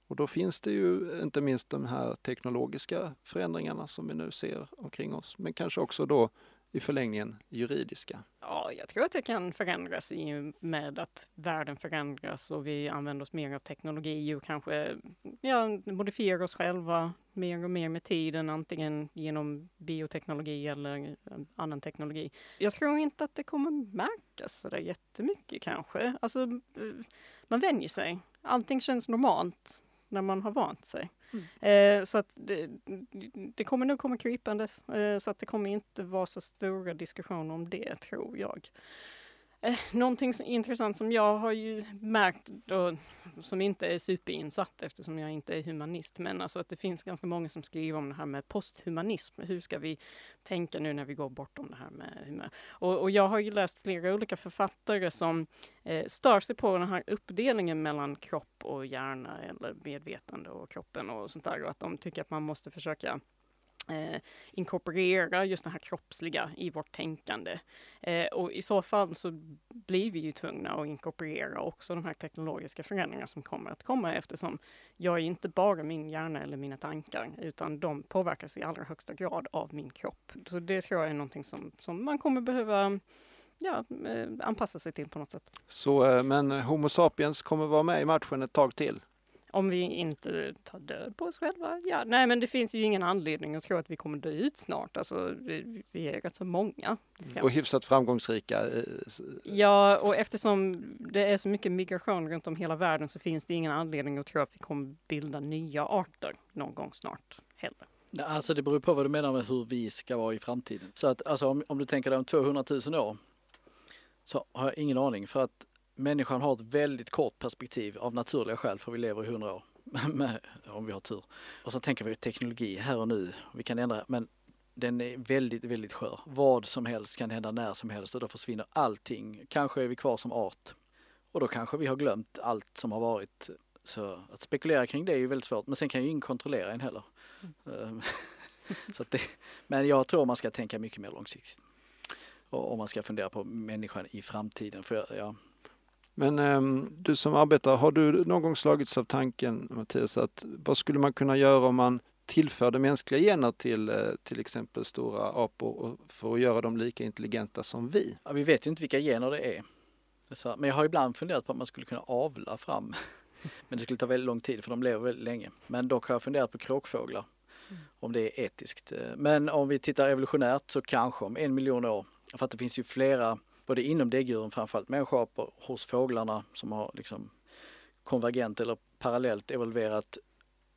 Och då finns det ju inte minst de här teknologiska förändringarna som vi nu ser omkring oss, men kanske också då i förlängningen juridiska. Ja, jag tror att det kan förändras i och med att världen förändras och vi använder oss mer av teknologi och kanske ja, modifierar oss själva mer och mer med tiden, antingen genom bioteknologi eller annan teknologi. Jag tror inte att det kommer märkas så där jättemycket kanske. Alltså, eh, man vänjer sig. Allting känns normalt när man har vant sig. Mm. Eh, så att det, det kommer nog komma krypandes. Eh, så att det kommer inte vara så stora diskussioner om det, tror jag. Eh, någonting som, intressant som jag har ju märkt, då, som inte är superinsatt eftersom jag inte är humanist, men alltså att det finns ganska många som skriver om det här med posthumanism. Hur ska vi tänka nu när vi går bortom det här med humör? Och, och jag har ju läst flera olika författare som eh, stör sig på den här uppdelningen mellan kropp och hjärna eller medvetande och kroppen och sånt där och att de tycker att man måste försöka eh, inkorporera just det här kroppsliga i vårt tänkande. Eh, och i så fall så blir vi ju tvungna att inkorporera också de här teknologiska förändringarna som kommer att komma eftersom jag är inte bara min hjärna eller mina tankar utan de påverkas i allra högsta grad av min kropp. Så det tror jag är någonting som, som man kommer behöva ja, eh, anpassa sig till på något sätt. Så, eh, men Homo sapiens kommer vara med i matchen ett tag till. Om vi inte tar död på oss själva? Ja, nej men det finns ju ingen anledning att tro att vi kommer dö ut snart. Alltså, vi, vi är rätt så många. Ja. Och hyfsat framgångsrika. eh, Ja, och eftersom det är så mycket migration runt om hela världen så finns det ingen anledning att tro att vi kommer bilda nya arter någon gång snart heller. Nej, Alltså det beror på vad du menar med hur vi ska vara i framtiden. Så att alltså om, om du tänker dig om 200 000 år så har jag ingen aning för att människan har ett väldigt kort perspektiv av naturliga skäl för vi lever i 100 år. Om vi har tur. Och så tänker vi teknologi här och nu. Vi kan ändra men den är väldigt, väldigt skör. Vad som helst kan hända när som helst och då försvinner allting. Kanske är vi kvar som art. Och då kanske vi har glömt allt som har varit. Så att spekulera kring det är ju väldigt svårt. Men sen kan ju ingen kontrollera en heller. Ehm, så det, men jag tror man ska tänka mycket mer långsiktigt. Och om man ska fundera på människan i framtiden. För jag- ja, Men ehm, du som arbetar, har du någon gång slagits av tanken Mattias att vad skulle man kunna göra om man tillförde mänskliga gener till eh, till exempel stora apor och för att göra dem lika intelligenta som vi? Ja, vi vet ju inte vilka gener det är. Men jag har ibland funderat på att man skulle kunna avla fram. Men det skulle ta väldigt lång tid för de lever väldigt länge. Men dock har jag funderat på kråkfåglar. Om det är etiskt. Men om vi tittar evolutionärt så kanske om en miljon år. För att det finns ju flera, både inom däggdjuren framförallt människoapor, hos fåglarna som har liksom konvergent eller parallellt evolverat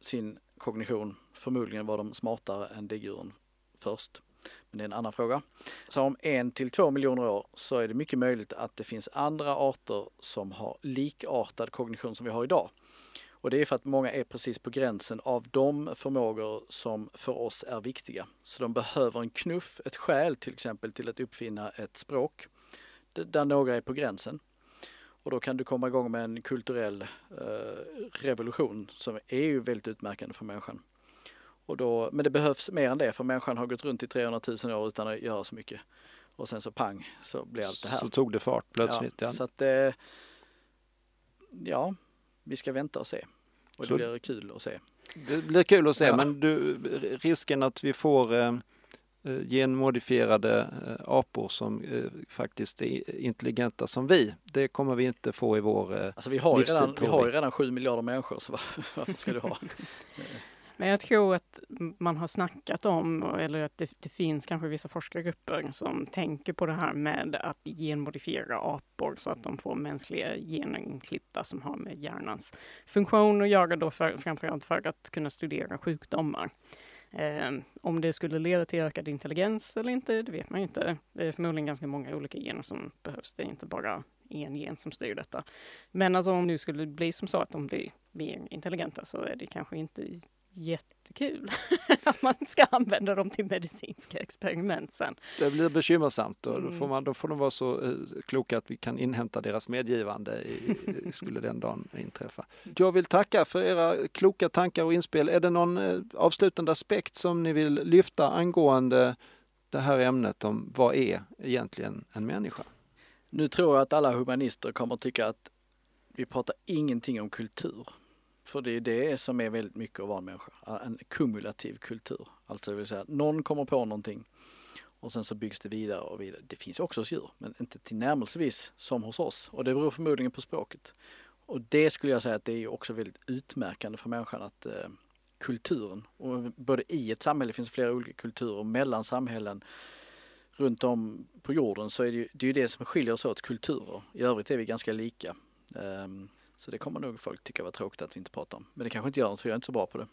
sin kognition. Förmodligen var de smartare än däggdjuren först. Men det är en annan fråga. Så om en till två miljoner år så är det mycket möjligt att det finns andra arter som har likartad kognition som vi har idag. Och det är för att många är precis på gränsen av de förmågor som för oss är viktiga. Så de behöver en knuff, ett skäl till exempel till att uppfinna ett språk där några är på gränsen. Och då kan du komma igång med en kulturell eh, revolution som är ju väldigt utmärkande för människan. Och då, men det behövs mer än det för människan har gått runt i 300 000 år utan att göra så mycket. Och sen så pang så blir allt det här. Så tog det fart plötsligt. Ja, ja. Så att eh, ja, vi ska vänta och se. Och så, det blir kul att se. Det blir kul att se, ja. men du, risken att vi får eh, eh, genmodifierade eh, apor som eh, faktiskt är intelligenta som vi, det kommer vi inte få i vår eh, alltså vi har, ju redan, vi har ju redan 7 miljarder människor, så varför ska du ha? Men jag tror att man har snackat om, eller att det, det, finns kanske vissa forskargrupper som tänker på det här med att genmodifiera apor så att de får mänskliga genklippta som har med hjärnans funktion att göra då för, framförallt för att kunna studera sjukdomar. Eh, om det skulle leda till ökad intelligens eller inte, det vet man ju inte. Det är förmodligen ganska många olika gener som behövs. Det är inte bara en gen som styr detta. Men alltså om det skulle bli som så att de blir mer intelligenta så är det kanske inte jättekul att man ska använda dem till medicinska experiment sen. Det blir bekymmersamt och då får, mm. man, då får de vara så uh, kloka att vi kan inhämta deras medgivande i, skulle den dagen inträffa. Jag vill tacka för era kloka tankar och inspel. Är det någon uh, avslutande aspekt som ni vill lyfta angående det här ämnet om vad är egentligen en människa? Nu tror jag att alla humanister kommer att tycka att vi pratar ingenting om kultur. För det är det som är väldigt mycket att vara en människa, en kumulativ kultur. Alltså det vill säga, någon kommer på någonting och sen så byggs det vidare och vidare. Det finns också hos djur, men inte tillnärmelsevis som hos oss. Och det beror förmodligen på språket. Och det skulle jag säga att det är också väldigt utmärkande för människan att eh, kulturen, och både i ett samhälle finns flera olika kulturer, mellan samhällen runt om på jorden så är det ju det, är ju det som skiljer oss åt, kulturer. I övrigt är vi ganska lika. Um, så det kommer nog folk tycka var tråkigt att vi inte pratar om. Men det kanske inte gör något för jag är inte så bra på det.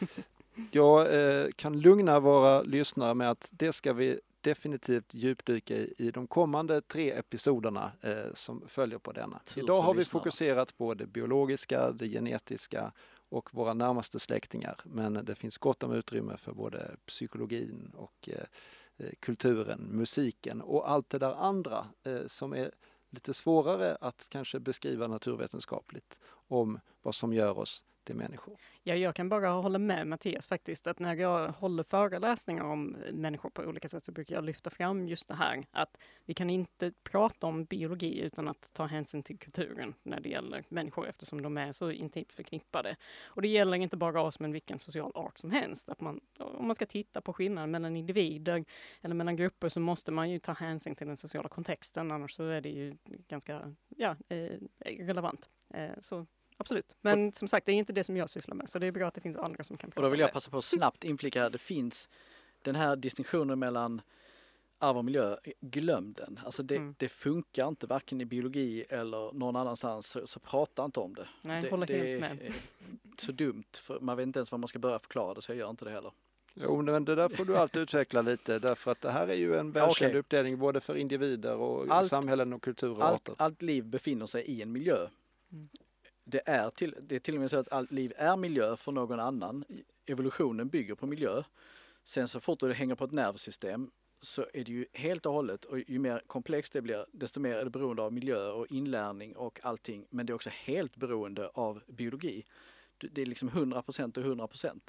jag eh, kan lugna våra lyssnare med att det ska vi definitivt djupdyka i, i de kommande tre episoderna eh, som följer på denna. Tur Idag har vi lyssnare. fokuserat på det biologiska, det genetiska och våra närmaste släktingar. Men det finns gott om utrymme för både psykologin och eh, eh kulturen, musiken och allt det där andra eh, som är lite svårare att kanske beskriva naturvetenskapligt om vad som gör oss till människor. Ja, jag kan bara hålla med Mattias faktiskt, att när jag håller föreläsningar om människor på olika sätt så brukar jag lyfta fram just det här att vi kan inte prata om biologi utan att ta hänsyn till kulturen när det gäller människor eftersom de är så intimt förknippade. Och det gäller inte bara oss men vilken social art som helst. Att man, om man ska titta på skillnaden mellan individer eller mellan grupper så måste man ju ta hänsyn till den sociala kontexten annars så är det ju ganska ja, eh, relevant. Eh, så absolut. Men och, som sagt, det är inte det som jag sysslar med, så det är bra att det finns andra som kan prata Och då vill jag passa på att snabbt inflika, det finns den här distinktionen mellan arv och miljö, glöm den. Alltså det, mm. det, funkar inte varken i biologi eller någon annanstans, så, så prata inte om det. Nej, det, håller det helt med. är så dumt, för man vet inte ens vad man ska börja förklara det, så jag gör inte det heller. Jo, men det där får du alltid utveckla lite därför att det här är ju en välkänd okay. uppdelning både för individer och allt, samhällen och kulturer allt, allt liv befinner sig i en miljö. Mm det är, till, det är till och med så att allt liv är miljö för någon annan. Evolutionen bygger på miljö. Sen så fort det hänger på ett nervsystem så är det ju helt och hållet och ju mer komplext det blir desto mer är det beroende av miljö och inlärning och allting. Men det är också helt beroende av biologi. Det är liksom 100% och 100%.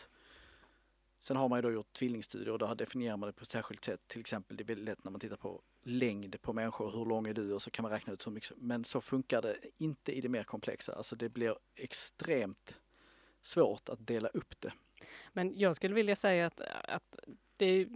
Sen har man ju då gjort tvillingstudier och då definierar man det på ett särskilt sätt. Till exempel, det är väldigt lätt när man tittar på längd på människor, hur lång är du och så kan man räkna ut hur mycket. Men så funkar det inte i det mer komplexa. Alltså det blir extremt svårt att dela upp det. Men jag skulle vilja säga att, att det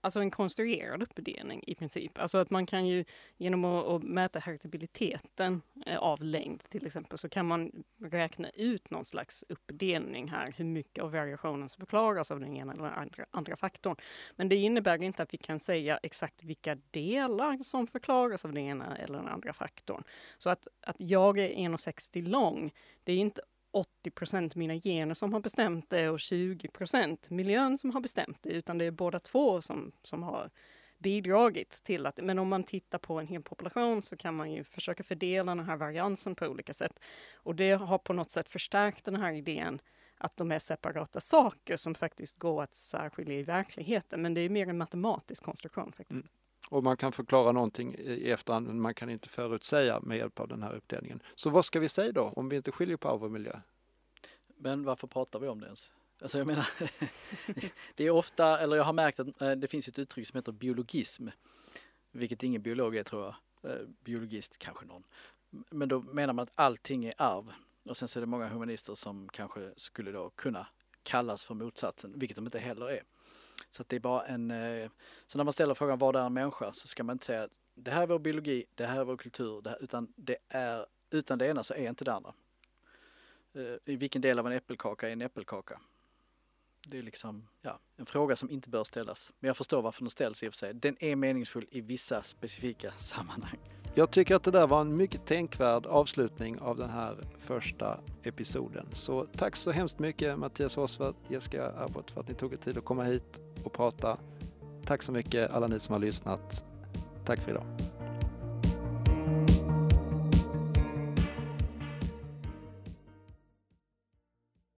alltså en konstruerad uppdelning i princip. Alltså att man kan ju genom att, att mäta heritabiliteten eh, av längd till exempel så kan man räkna ut någon slags uppdelning här, hur mycket av variationen som förklaras av den ena eller andra, andra faktorn. Men det innebär inte att vi kan säga exakt vilka delar som förklaras av den ena eller den andra faktorn. Så att, att jag är 1,60 lång, det är inte 80 procent mina gener som har bestämt det och 20 procent miljön som har bestämt det, utan det är båda två som, som har bidragit till att, men om man tittar på en hel population så kan man ju försöka fördela den här variansen på olika sätt. Och det har på något sätt förstärkt den här idén att de är separata saker som faktiskt går att särskilja i verkligheten. Men det är mer en matematisk konstruktion faktiskt. Mm. Och man kan förklara någonting i efterhand men man kan inte förutsäga med hjälp av den här uppdelningen. Så vad ska vi säga då om vi inte skiljer på arv och miljö? Men varför pratar vi om det ens? Alltså jag menar, det är ofta, eller jag har märkt att eh, det finns ett uttryck som heter biologism, vilket ingen biolog är tror jag, eh, biologist kanske någon. Men då menar man att allting är arv och sen så är det många humanister som kanske skulle då kunna kallas för motsatsen, vilket de inte heller är. Så att det är bara en, eh, så när man ställer frågan vad är en människa så ska man inte säga det här är vår biologi, det här är vår kultur, det här, utan det är, utan det ena så är inte det andra. Eh, I vilken del av en äppelkaka är en äppelkaka? Det är liksom ja, en fråga som inte bör ställas. Men jag förstår varför den ställs i och för sig. Den är meningsfull i vissa specifika sammanhang. Jag tycker att det där var en mycket tänkvärd avslutning av den här första episoden. Så tack så hemskt mycket Mattias Osvart, Jessica Abbott för att ni tog er tid att komma hit och prata. Tack så mycket alla ni som har lyssnat. Tack för idag.